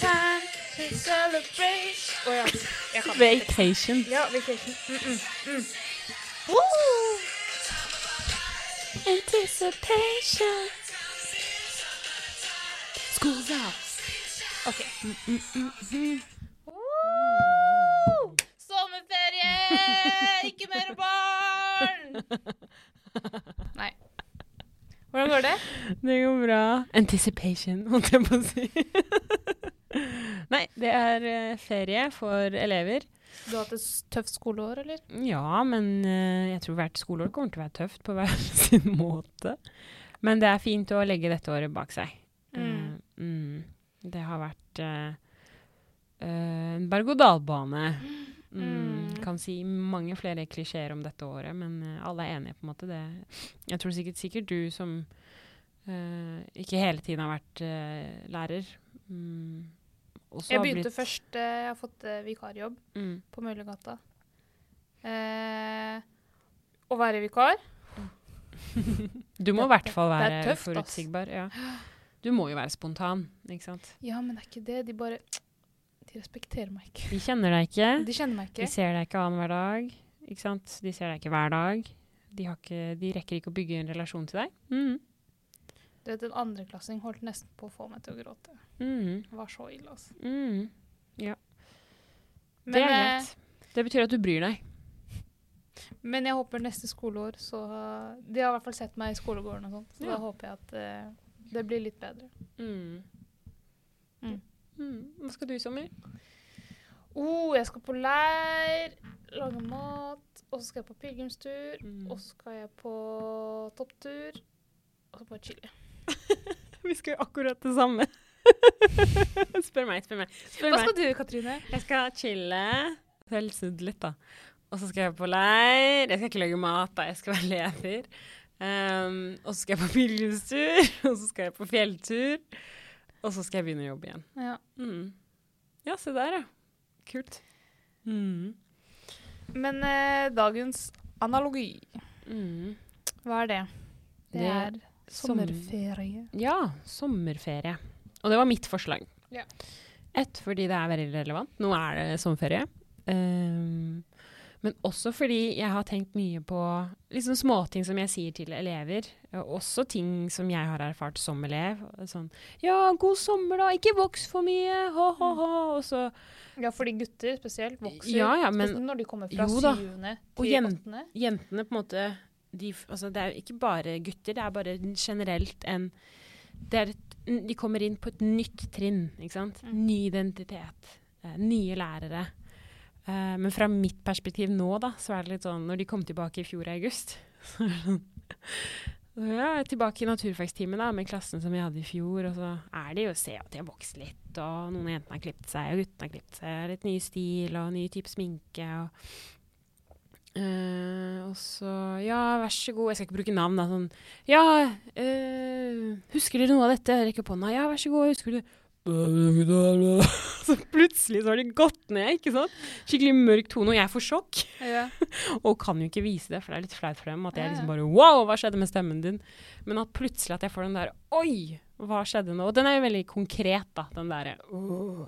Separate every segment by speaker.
Speaker 1: time to celebrate Å ja. Jeg kan ikke.
Speaker 2: Vacation.
Speaker 1: Ja, vacation. Mm -mm. Mm.
Speaker 2: Anticipation. School's out.
Speaker 1: OK.
Speaker 2: Mm,
Speaker 1: Woo! Sommerferie! Ikke mer barn! Nei. Hvordan går det?
Speaker 2: Det går bra. Anticipation, holdt jeg på å si. Det er eh, ferie for elever.
Speaker 1: Du har hatt et tøft skoleår, eller?
Speaker 2: Ja, men eh, jeg tror hvert skoleår kommer til å være tøft på hver sin måte. Men det er fint å legge dette året bak seg.
Speaker 1: Mm.
Speaker 2: Eh, mm. Det har vært eh, en berg-og-dal-bane. Mm.
Speaker 1: Mm.
Speaker 2: Kan si mange flere klisjeer om dette året, men alle er enige på en måte. Det, jeg tror sikkert, sikkert du som uh, ikke hele tiden har vært uh, lærer mm, også
Speaker 1: Jeg begynte
Speaker 2: blitt-
Speaker 1: først eh, Jeg har fått eh, vikarjobb
Speaker 2: mm.
Speaker 1: på Møllergata. Eh, å være vikar
Speaker 2: Du må i hvert fall
Speaker 1: det
Speaker 2: være
Speaker 1: tøft,
Speaker 2: forutsigbar. Ja. Du må jo være spontan, ikke sant.
Speaker 1: Ja, men det er ikke det. De bare De respekterer meg ikke.
Speaker 2: De kjenner deg ikke.
Speaker 1: De kjenner meg ikke.
Speaker 2: De ser deg ikke annenhver dag. Ikke sant? De ser deg ikke hver dag. De, har ikke, de rekker ikke å bygge en relasjon til deg. Mm.
Speaker 1: Du vet, En andreklassing holdt nesten på å få meg til å gråte.
Speaker 2: Mm.
Speaker 1: Det var så ille, altså.
Speaker 2: Mm.
Speaker 1: Men,
Speaker 2: det er
Speaker 1: eh,
Speaker 2: greit. Det betyr at du bryr deg.
Speaker 1: men jeg håper neste skoleår så De har i hvert fall sett meg i skolegården og sånt, så
Speaker 2: Ja.
Speaker 1: da håper jeg at uh, det blir litt bedre.
Speaker 2: Mm.
Speaker 1: Mm.
Speaker 2: Mm. Hva skal du i sommer?
Speaker 1: Oh, jeg skal på leir, lage mat, og så skal jeg på pilegrimstur,
Speaker 2: Mm.
Speaker 1: og så skal jeg på topptur, og så bare chille.
Speaker 2: Vi skal jo akkurat det samme. spør meg, spør meg. Spør
Speaker 1: Hva
Speaker 2: meg.
Speaker 1: skal du, Katrine?
Speaker 2: Jeg skal chille. Selvsudd litt, da. Og så skal jeg på leir. Jeg skal ikke lage mat, da. Jeg skal være leder. Um, og så skal jeg på pilegrimstur. Og så skal jeg på fjelltur. Og så skal jeg begynne å jobbe igjen.
Speaker 1: Ja.
Speaker 2: Mm. Ja, se der, ja. Kult. Mm.
Speaker 1: Men eh, dagens analogi,
Speaker 2: Mm.
Speaker 1: hva er det? Det,
Speaker 2: Det-
Speaker 1: er sommerferie.
Speaker 2: Ja, sommerferie. Og det var mitt forslag.
Speaker 1: Ja.
Speaker 2: Ett, fordi det er veldig relevant. Nå er det sommerferie. Um, men også fordi jeg har tenkt mye på liksom småting som jeg sier til elever. Og også ting som jeg har erfart som elev. Sånn Ja, god sommer, da. Ikke voks for mye. Ha, ha, ha.' Og så
Speaker 1: Ja, fordi gutter spesielt vokser,
Speaker 2: Ja, ja, men
Speaker 1: spesielt når de kommer fra syvende til
Speaker 2: jen-
Speaker 1: Og
Speaker 2: jentene på en måte de, altså Det er jo ikke bare gutter, det er bare generelt en et, De kommer inn på et nytt trinn. ikke sant?
Speaker 1: Mm.
Speaker 2: Ny identitet. Eh, nye lærere. Eh, men fra mitt perspektiv nå, da, så er det litt sånn Når de kom tilbake i fjor i august så er det sånn ja, tilbake i naturfagstimen da, med klassen som vi hadde i fjor. Og så er det jo å se at de har vokst litt, og noen av jentene har klippet seg, og guttene har klippet seg. Litt ny stil og ny type sminke. og Eh, og så Ja, vær så god. Jeg skal ikke bruke navn, da. Sånn Ja, uh, husker dere noe av dette? Rekker opp hånda. Ja, vær så god. Husker du Så plutselig så har de gått ned, ikke sant? Skikkelig mørk tone, og jeg får sjokk.
Speaker 1: Ja.
Speaker 2: Og kan jo ikke vise det, for det er litt flaut for dem. At jeg liksom bare Wow, hva skjedde med stemmen din? Men at plutselig at jeg får den der Oi, hva skjedde nå? Og den er jo veldig konkret, da. Den derre åh,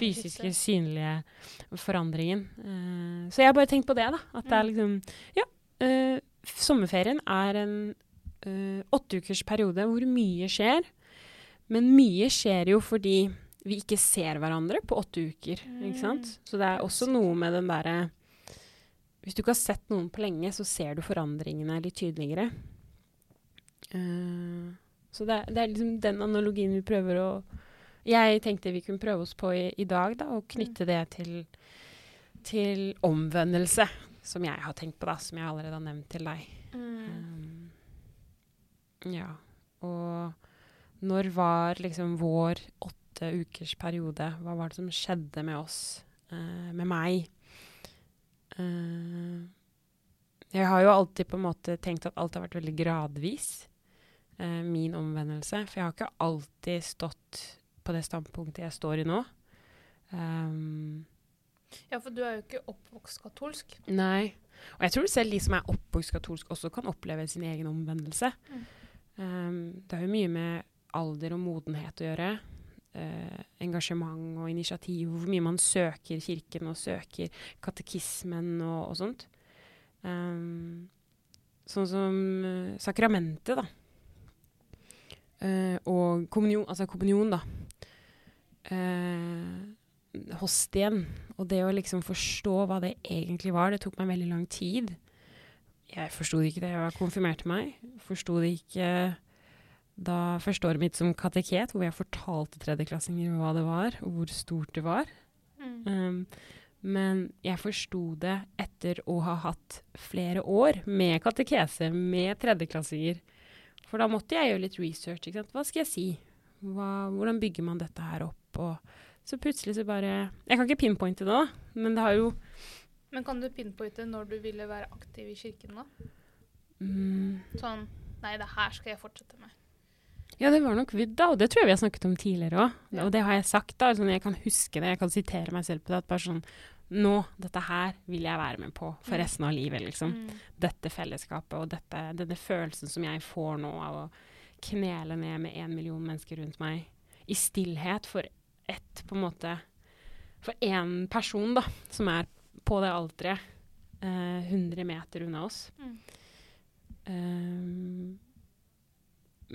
Speaker 2: fysiske, synlige forandringen. Uh, så jeg har bare tenkt på det, da. At det er
Speaker 1: Mm.
Speaker 2: liksom Ja. Uh, sommerferien er en uh, åtteukers periode hvor mye skjer. Men mye skjer jo fordi vi ikke ser hverandre på åtte uker. Ikke sant?
Speaker 1: Mm.
Speaker 2: Så det er også noe med den derre Hvis du ikke har sett noen på lenge, så ser du forandringene litt tydeligere. Eh, så det, det er liksom den analogien vi prøver å Jeg tenkte vi kunne prøve oss på i, i dag, da, og knytte det til, til omvendelse. Som jeg har tenkt på, da, som jeg allerede har nevnt til deg.
Speaker 1: Mm.
Speaker 2: Um, ja. Og når var liksom vår åtte ukers periode? Hva var det som skjedde med oss? Uh, med meg? Uh, jeg har jo alltid på en måte tenkt at alt har vært veldig gradvis. Eh, min omvendelse. For jeg har ikke alltid stått på det standpunktet jeg står i nå. Um,
Speaker 1: ja, for du er jo ikke oppvokst katolsk.
Speaker 2: Nei. Og jeg tror selv de som er oppvokst katolsk, også kan oppleve sin egen omvendelse.
Speaker 1: Mm.
Speaker 2: Um, det har jo mye med alder og modenhet å gjøre. Uh, engasjement og initiativ, hvor mye man søker kirken og søker katekismen og, og sånt. Um, sånn som uh, sakramentet, da. Uh, og kommunion, altså kommunion, da. Eh, hostien. Og det å liksom forstå hva det egentlig var, det tok meg veldig lang tid. Jeg forsto ikke det jeg konfirmerte meg. Forsto det ikke da første året mitt som kateket, hvor jeg fortalte tredjeklassinger hva det var, og hvor stort det var.
Speaker 1: Mm.
Speaker 2: Um, men jeg forsto det etter å ha hatt flere år med katekese, med tredjeklassinger. For da måtte jeg gjøre litt research. Hva skal jeg si? Hva, hvordan bygger man dette her opp? Og så plutselig så bare Jeg kan ikke pinpointe det, da, men det har jo
Speaker 1: Men kan du pinpointe når du ville være aktiv i kirken, da?
Speaker 2: mm,
Speaker 1: Sånn Nei, det her skal jeg fortsette med.
Speaker 2: Ja, det var nok Buddha, og det tror jeg vi har snakket om tidligere òg.
Speaker 1: Ja.
Speaker 2: Og det har jeg sagt, da. Sånn, jeg kan huske det, jeg kan sitere meg selv på det. At bare sånn Nå, dette her vil jeg være med på for resten av livet, liksom.
Speaker 1: Mm.
Speaker 2: Dette fellesskapet og dette, denne følelsen som jeg får nå av å knele ned med én million mennesker rundt meg i stillhet for ett, på en måte For én person, da, som er på det alteret eh, 100 meter unna oss.
Speaker 1: Mm.
Speaker 2: Um,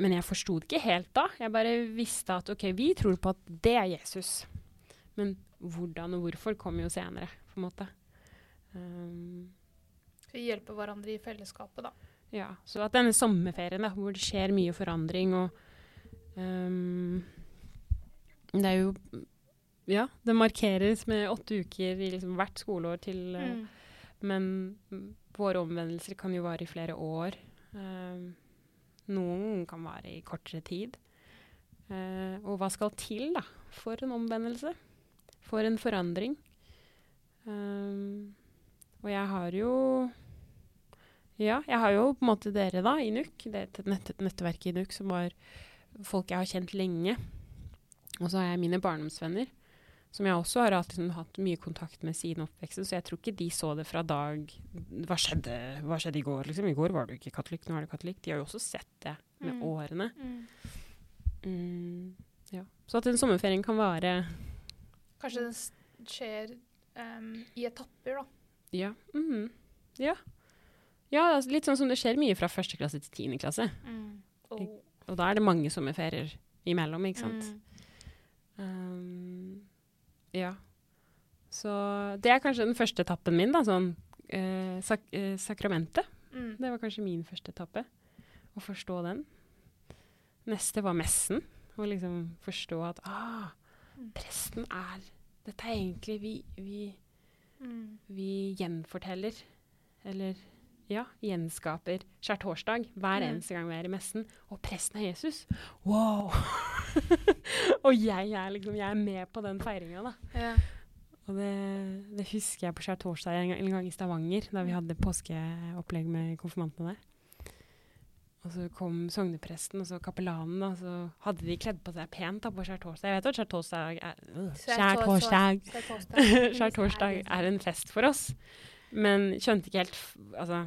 Speaker 2: men jeg forsto det ikke helt da. Jeg bare visste at OK, vi tror på at det er Jesus. Men hvordan og hvorfor kommer jo senere, på en måte. Um,
Speaker 1: Vi hjelper hverandre i fellesskapet, da.
Speaker 2: ja, Så at denne sommerferien, da, hvor det skjer mye forandring og um, Det er jo Ja, det markeres med åtte uker i liksom hvert skoleår til uh,
Speaker 1: Mm.
Speaker 2: Men våre omvendelser kan jo vare i flere år. Uh, noen kan vare i kortere tid. Uh, og hva skal til da, for en omvendelse? For en forandring? Um, og jeg har jo Ja, jeg har jo på en måte dere da, i NUK. Det et nett, nettverk i NUK som var folk jeg har kjent lenge. Og så har jeg mine barndomsvenner, som jeg også har alltid, liksom, hatt mye kontakt med siden oppveksten. Så jeg tror ikke de så det fra dag Hva skjedde, hva skjedde i går? Liksom? I går var du ikke katolikk, nå er du katolikk. De har jo også sett det med
Speaker 1: Mm.
Speaker 2: årene.
Speaker 1: Mm.
Speaker 2: Mm, ja. Så at en sommerferie kan vare
Speaker 1: Kanskje det skjer um, i etapper, da.
Speaker 2: Ja. mhm, ja. ja altså, litt sånn som det skjer mye fra første klasse til tiende klasse.
Speaker 1: Og,
Speaker 2: Og da er det mange sommerferier imellom, ikke sant.
Speaker 1: Mm.
Speaker 2: Um, ja. Så det er kanskje den første etappen min, da. Sånn eh, sak eh, sakramentet.
Speaker 1: Mm.
Speaker 2: Det var kanskje min første etappe. Å forstå den. Neste var messen. Å liksom forstå at ah,
Speaker 1: Mm.
Speaker 2: Presten er Dette er egentlig vi, vi,
Speaker 1: Mm.
Speaker 2: vi gjenforteller, eller ja, gjenskaper skjærtorsdag hver
Speaker 1: Mm.
Speaker 2: eneste gang vi er i messen. Og presten er Jesus! Wow! og jeg er liksom jeg er med på den feiringa, da.
Speaker 1: Ja.
Speaker 2: Og det, det husker jeg på skjærtorsdag en, en gang i Stavanger, da vi hadde påskeopplegg med konfirmantene der. Og så kom sognepresten og så kapellanen, og så hadde de kledd på seg pent da på skjærtorsdag. Jeg vet at skjærtorsdag er øh, Skjærtorsdag! Er en fest for oss. Men skjønte ikke helt Altså,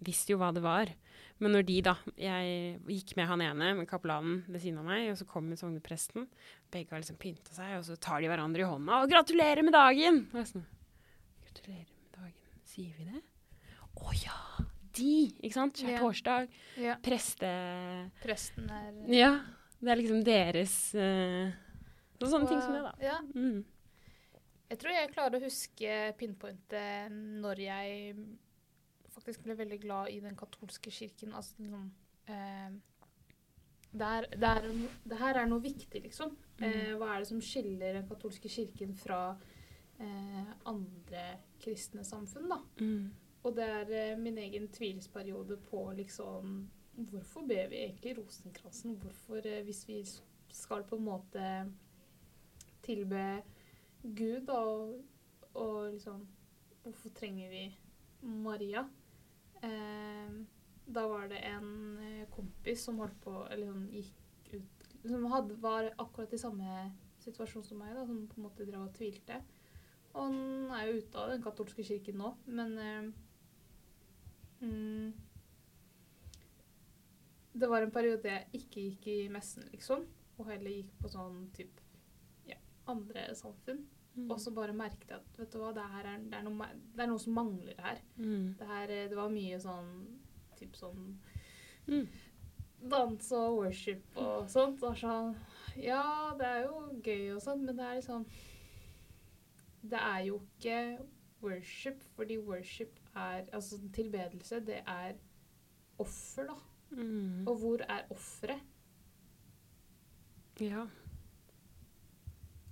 Speaker 2: visste jo hva det var. Men når de, da Jeg gikk med han ene, med kapellanen ved siden av meg, og så kommer sognepresten. Begge har liksom pynta seg, og så tar de hverandre i hånda og 'Gratulerer med dagen!' Og jeg sånn Gratulerer med dagen. Sier vi det? Å ja! De! Ikke sant?
Speaker 1: Ja.
Speaker 2: Skjærtorsdag.
Speaker 1: Ja.
Speaker 2: Preste...
Speaker 1: Presten er
Speaker 2: Ja. Det er liksom deres eh, så Sånne ting som det, da.
Speaker 1: Ja.
Speaker 2: Mm.
Speaker 1: Jeg tror jeg klarer å huske pinpointet når jeg faktisk ble veldig glad i den katolske kirken. Altså liksom eh, det, er, det, er, her er noe viktig, liksom. Eh, hva er det som skiller den katolske kirken fra eh, andre kristne samfunn, da?
Speaker 2: Mm.
Speaker 1: Og det er eh, min egen tvilsperiode på liksom Hvorfor ber vi egentlig rosenkransen? Hvorfor, eh, hvis vi skal på en måte tilbe Gud, da, og, og liksom Hvorfor trenger vi Maria? Eh, da var det en eh, kompis som holdt på Eller sånn gikk ut Som hadde, var akkurat i samme situasjon som meg, da, som på en måte drev og tvilte. Og han er jo ute av den katolske kirken nå, men eh, mm, Det var en periode jeg ikke gikk i messen, liksom. Og heller gikk på sånn typ andre samfunn.
Speaker 2: Mm.
Speaker 1: Og så bare merket jeg at vet du hva, det, er, det, er noe, det er noe som mangler her.
Speaker 2: Mm.
Speaker 1: Det, her, det var mye sånn typ sånn
Speaker 2: Mm.
Speaker 1: dans og worship og sånt. Og sånn, ja, det er jo gøy og sånn, men det er liksom Det er jo ikke worship, fordi worship er Altså tilbedelse, det er offer, da.
Speaker 2: Mm.
Speaker 1: Og hvor er offeret?
Speaker 2: Ja.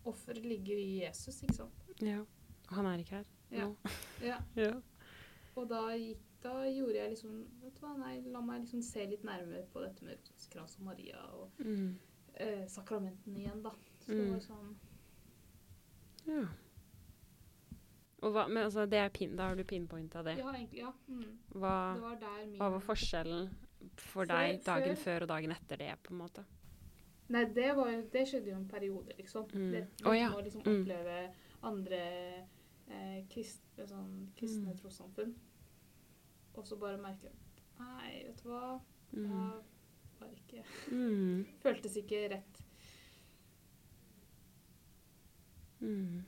Speaker 1: Offeret ligger i Jesus, ikke sant?
Speaker 2: ja. Og han er ikke her
Speaker 1: Ja.
Speaker 2: nå.
Speaker 1: Ja.
Speaker 2: Ja.
Speaker 1: Og da, gikk, da gjorde jeg liksom Vet du hva, nei, la meg liksom se litt nærmere på dette med Rosenkrantz og Maria og
Speaker 2: Mm.
Speaker 1: eh, sakramentene igjen, da. Så det
Speaker 2: Mm.
Speaker 1: var sånn
Speaker 2: ja. Hva, men altså, det er pin, da har du pinpointa det.
Speaker 1: Ja, egentlig, ja. Mm.
Speaker 2: Hva,
Speaker 1: Det var
Speaker 2: hva var forskjellen for
Speaker 1: Før-
Speaker 2: deg dagen
Speaker 1: før-
Speaker 2: før og dagen etter det, på en måte?
Speaker 1: Nei, det, var det skjedde jo en periode, liksom.
Speaker 2: Mm.
Speaker 1: Det,
Speaker 2: Å, ja.
Speaker 1: Å liksom
Speaker 2: Mm.
Speaker 1: oppleve andre eh, kristne, sånn, kristne
Speaker 2: Mm.
Speaker 1: trossamfunn. Og så bare merke Nei, vet du hva.
Speaker 2: Mm.
Speaker 1: Det var ikke
Speaker 2: Mm.
Speaker 1: Føltes ikke rett.
Speaker 2: Mm.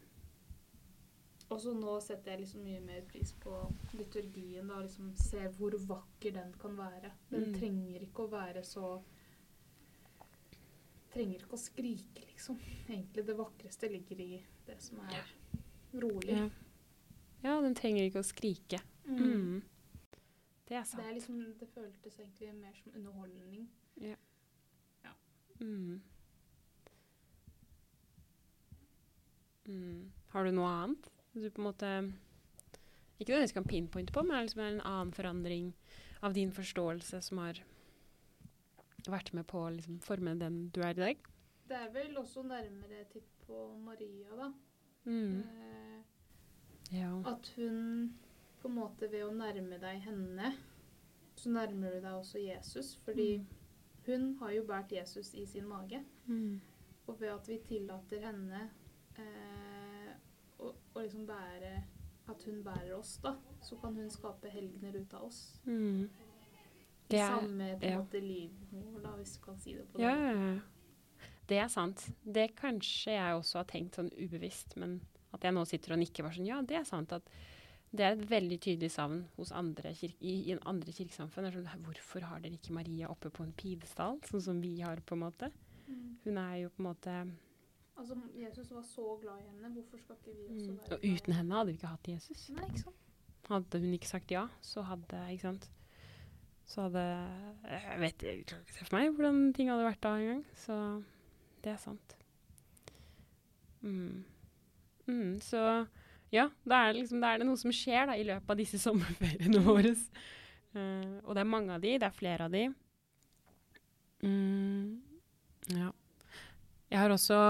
Speaker 1: Og så nå setter jeg liksom mye mer pris på liturgien. da, liksom Ser hvor vakker den kan være. Den
Speaker 2: Mm.
Speaker 1: trenger ikke å være så Trenger ikke å skrike, liksom. Egentlig det vakreste ligger i det som er rolig.
Speaker 2: Ja. ja, den trenger ikke å skrike.
Speaker 1: Mm.
Speaker 2: Mm. Det er
Speaker 1: Det,
Speaker 2: sant.
Speaker 1: er liksom, det føltes egentlig mer som underholdning.
Speaker 2: Mm. Mm. Har du noe annet du på en måte Ikke nødvendigvis kan pinpointe på, men er liksom en annen forandring av din forståelse som har vært med på å liksom, forme den du er i dag?
Speaker 1: Det er vel også nærmere titt på Maria, da.
Speaker 2: Mm.
Speaker 1: Eh,
Speaker 2: Ja.
Speaker 1: at hun på en måte ved å nærme deg henne, så nærmer du deg også Jesus. Fordi
Speaker 2: Mm.
Speaker 1: hun har jo båret Jesus i sin mage.
Speaker 2: Mm.
Speaker 1: Og ved at vi tillater henne eh, å, å liksom bære At hun bærer oss, da, så kan hun skape helgener ut av oss.
Speaker 2: Mm. Det er-
Speaker 1: samme på en
Speaker 2: ja.
Speaker 1: måte livmor, da, hvis du kan si det på
Speaker 2: Ja,
Speaker 1: den
Speaker 2: ja, ja. Det er sant. Det kanskje jeg også har tenkt sånn ubevisst, men at jeg nå sitter og nikker bare sånn, ja, det er sant at det er et veldig tydelig savn hos andre kirke, i, i en andre kirkesamfunn. Sånn, hvorfor har dere ikke Maria oppe på en pidestall, sånn som vi har, på en måte?
Speaker 1: Mm.
Speaker 2: Hun er jo på en måte
Speaker 1: Altså, Jesus var så glad i henne. Hvorfor skal ikke vi også
Speaker 2: mm,
Speaker 1: være
Speaker 2: Og uten henne hadde vi ikke hatt Jesus.
Speaker 1: Nei, ikke sant?
Speaker 2: Hadde hun ikke sagt ja, så hadde Ikke sant? Så hadde Jeg vet jeg klarer ikke å se for meg hvordan ting hadde vært da engang. Så det er sant. Mm. Mm, så ja, da er, det liksom, da er det noe som skjer da, i løpet av disse sommerferiene våre. Uh, og det er mange av de, det er flere av de. Mm, ja. Jeg har også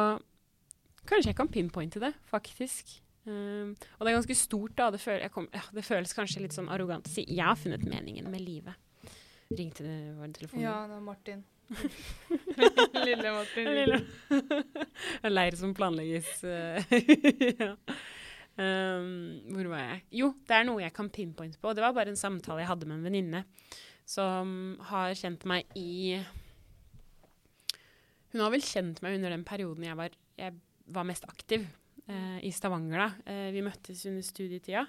Speaker 2: Kanskje jeg kan pinpointe det, faktisk. Um, og det er ganske stort, da. Det, føl kom, ja, det føles kanskje litt sånn arrogant å si jeg har funnet meningen med livet. Ring til vår telefon.
Speaker 1: Ja, det var Martin. Lille Martin.
Speaker 2: Lille. en leir som planlegges. eh, ja. um, hvor var jeg? Jo, det er noe jeg kan pinpointe på. Det var bare en samtale jeg hadde med en venninne som har kjent meg i Hun har vel kjent meg under den perioden jeg var, jeg var mest aktiv eh, i Stavanger. da. Eh, vi møttes under studietida,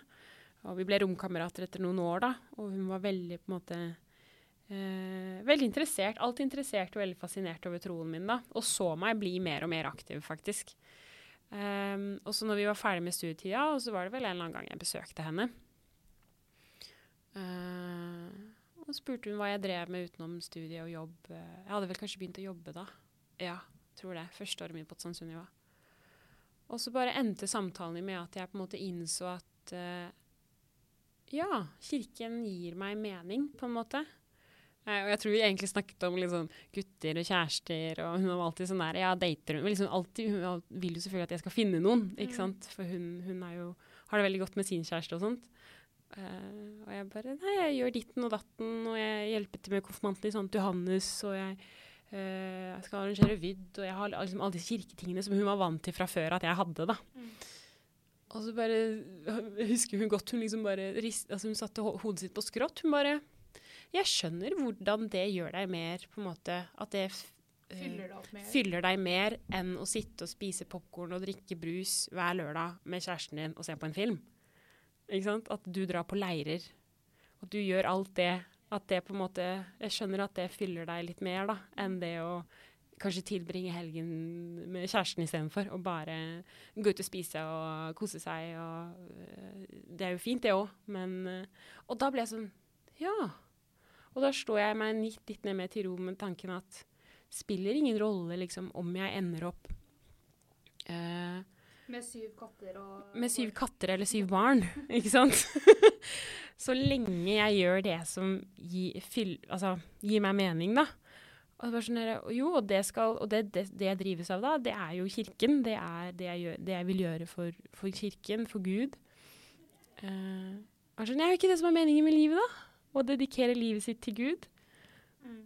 Speaker 2: og vi ble romkamerater etter noen år. da, Og hun var veldig på en måte eh, veldig interessert, alltid interessert og veldig fascinert over troen min. da, Og så meg bli mer og mer aktiv, faktisk. Um, og så når vi var ferdig med studietida, og så var det vel en eller annen gang jeg besøkte henne. Uh, og spurte hun hva jeg drev med utenom studie og jobb. Eh, Jeg hadde vel kanskje begynt å jobbe da. Ja, tror det. Første året mitt på Sunniva. Og så bare endte samtalen med at jeg på en måte innså at uh, ja, kirken gir meg mening, på en måte. Uh, og jeg tror vi egentlig snakket om sånn gutter og kjærester, og hun var alltid sånn der Ja, dater hun? Liksom alltid, hun vil jo selvfølgelig at jeg skal finne noen, ikke
Speaker 1: Mm.
Speaker 2: sant? For hun, hun er jo, har det veldig godt med sin kjæreste og sånt. Uh, og jeg bare Nei, jeg gjør ditten og datten, og jeg hjelper til med konfirmanten i sånt Johannes, og jeg, eh, jeg skal arrangere vidd, og jeg har liksom alle disse kirketingene som hun var vant til fra før at jeg hadde, da.
Speaker 1: Mm.
Speaker 2: Og så bare jeg husker hun godt hun liksom bare rist, altså hun satte ho hodet sitt på skrått. Hun bare Jeg skjønner hvordan det gjør deg mer på en måte At det eh,
Speaker 1: Fyller deg
Speaker 2: fyller deg mer enn å sitte og spise popkorn og drikke brus hver lørdag med kjæresten din og se på en film. Ikke sant? At du drar på leirer. At du gjør alt det. At det på en måte Jeg skjønner at det fyller deg litt mer da, enn det å kanskje tilbringe helgen med kjæresten istedenfor. Og bare gå ut og spise og kose seg. Og, det er jo fint, det òg, men Og da ble jeg sånn Ja. Og da slår jeg meg litt, litt ned med til ro med tanken at spiller ingen rolle liksom, om jeg ender opp uh,
Speaker 1: Med syv katter og
Speaker 2: med syv katter eller syv barn, ikke sant? Så lenge jeg gjør det som gir, fyll, altså, gir meg mening, da. Og det, sånn jo, og, det, skal, og det, det, det jeg drives av da, det er jo kirken. Det er det jeg, gjør, jeg vil gjøre for, for kirken, for Gud. Uh, det er jo ikke det som er meningen med livet, da. Å dedikere livet sitt til Gud.
Speaker 1: Mm.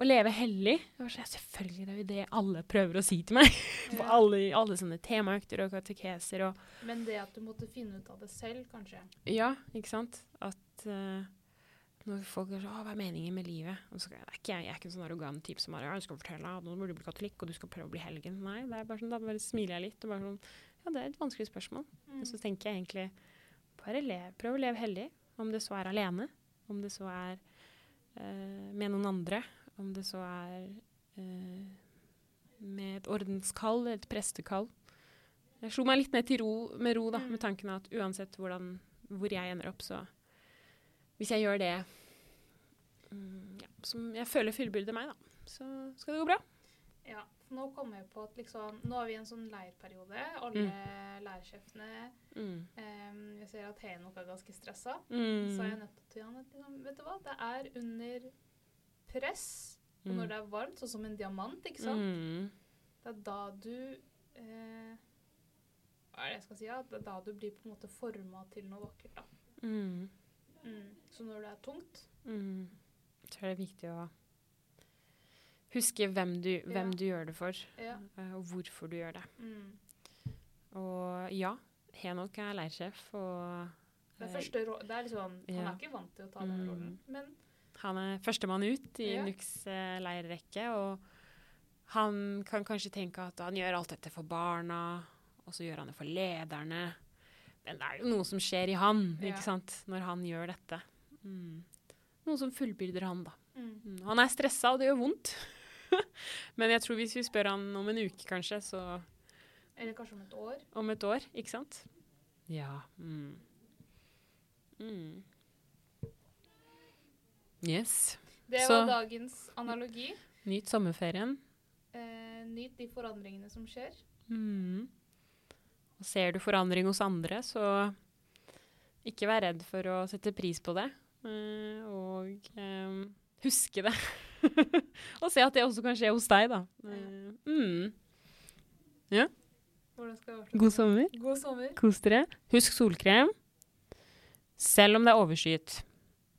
Speaker 2: Å leve hellig. Sånn, selvfølgelig det er jo det alle prøver å si til meg. På alle, alle sånne temaøkter og katekeser og
Speaker 1: Men det at du måtte finne ut av det selv, kanskje.
Speaker 2: Ja, ikke sant? At uh, når folk er sånn 'Å, hva er meningen med livet?' Og så, er ikke, jeg, jeg er ikke en sånn arrogant type som bare 'Ja, du skal fortelle at nå burde du bli katolikk, og du skal prøve å bli helgen'. Nei, det er bare sånn, da bare smiler jeg litt og bare sånn Ja, det er et vanskelig spørsmål. Og så tenker jeg egentlig bare lev, prøv å leve hellig. Om det så er alene, om det så er uh, med noen andre, om det så er eh, med et ordenskall, et prestekall. Jeg slo meg litt ned til ro, med ro, da,
Speaker 1: Mm.
Speaker 2: med tanken at uansett hvordan, hvor jeg ender opp, så Hvis jeg gjør det mm, ja, som jeg føler fullbyrder meg, da, så skal det gå bra.
Speaker 1: Ja, nå kommer jeg på at liksom Nå er vi en sånn leirperiode. Alle lærersjefene
Speaker 2: Mm.
Speaker 1: um, Jeg ser at Henok er ganske stressa.
Speaker 2: Mm.
Speaker 1: Så er jeg nødt til å han at liksom, Vet du hva, det er under press. Og
Speaker 2: Mm.
Speaker 1: når det er varmt, sånn som en diamant, ikke sant.
Speaker 2: Mm.
Speaker 1: Det er da du eh, Hva er det jeg skal si? Ja? Det er da du blir på en måte forma til noe vakkert. da.
Speaker 2: Mm.
Speaker 1: Mm. Så når det er tungt
Speaker 2: Mm. Jeg tror det er viktig å huske hvem du, hvem
Speaker 1: Ja.
Speaker 2: du gjør det for,
Speaker 1: Ja.
Speaker 2: eh, og hvorfor du gjør det.
Speaker 1: Mm.
Speaker 2: Og ja, Henok er leirsjef, og
Speaker 1: Det er
Speaker 2: eh,
Speaker 1: første råd, det er liksom, Han er ikke vant til å ta den
Speaker 2: Mm.
Speaker 1: rollen, men
Speaker 2: han er førstemann ut i
Speaker 1: Ja.
Speaker 2: Nux eh, leirrekke, og han kan kanskje tenke at han gjør alt dette for barna, og så gjør han det for lederne. Men det er jo noe som skjer i han,
Speaker 1: Ja.
Speaker 2: ikke sant, når han gjør dette. Mm. Noe som fullbyrder han, da.
Speaker 1: mm.
Speaker 2: Mm. Han er stressa, og det gjør vondt. Men jeg tror hvis vi spør han om en uke, kanskje, så
Speaker 1: Eller kanskje om et år.
Speaker 2: om et år, ikke sant? Ja. Mm. Mm. Yes.
Speaker 1: Det
Speaker 2: Så-
Speaker 1: var dagens analogi.
Speaker 2: Nyt sommerferien.
Speaker 1: Eh, nyt de forandringene som skjer.
Speaker 2: Mm. Og ser du forandring hos andre, så ikke vær redd for å sette pris på det. Eh, og eh, huske det. og se at det også kan skje hos deg, da. Eh, mm.
Speaker 1: Avslutte?
Speaker 2: God sommer.
Speaker 1: God sommer.
Speaker 2: Kos dere. Husk solkrem. Selv om det er overskyet.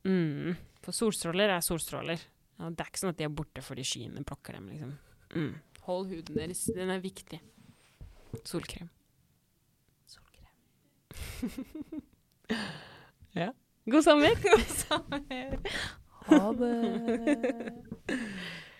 Speaker 2: Mm. For solstråler er solstråler. Ja, det er ikke sånn at de er borte fordi skyene plukker dem, liksom. Mm. Hold huden deres. Den er viktig. Solkrem.
Speaker 1: Solkrem. ja.
Speaker 2: God sommer!
Speaker 1: God sommer.
Speaker 2: Ha det.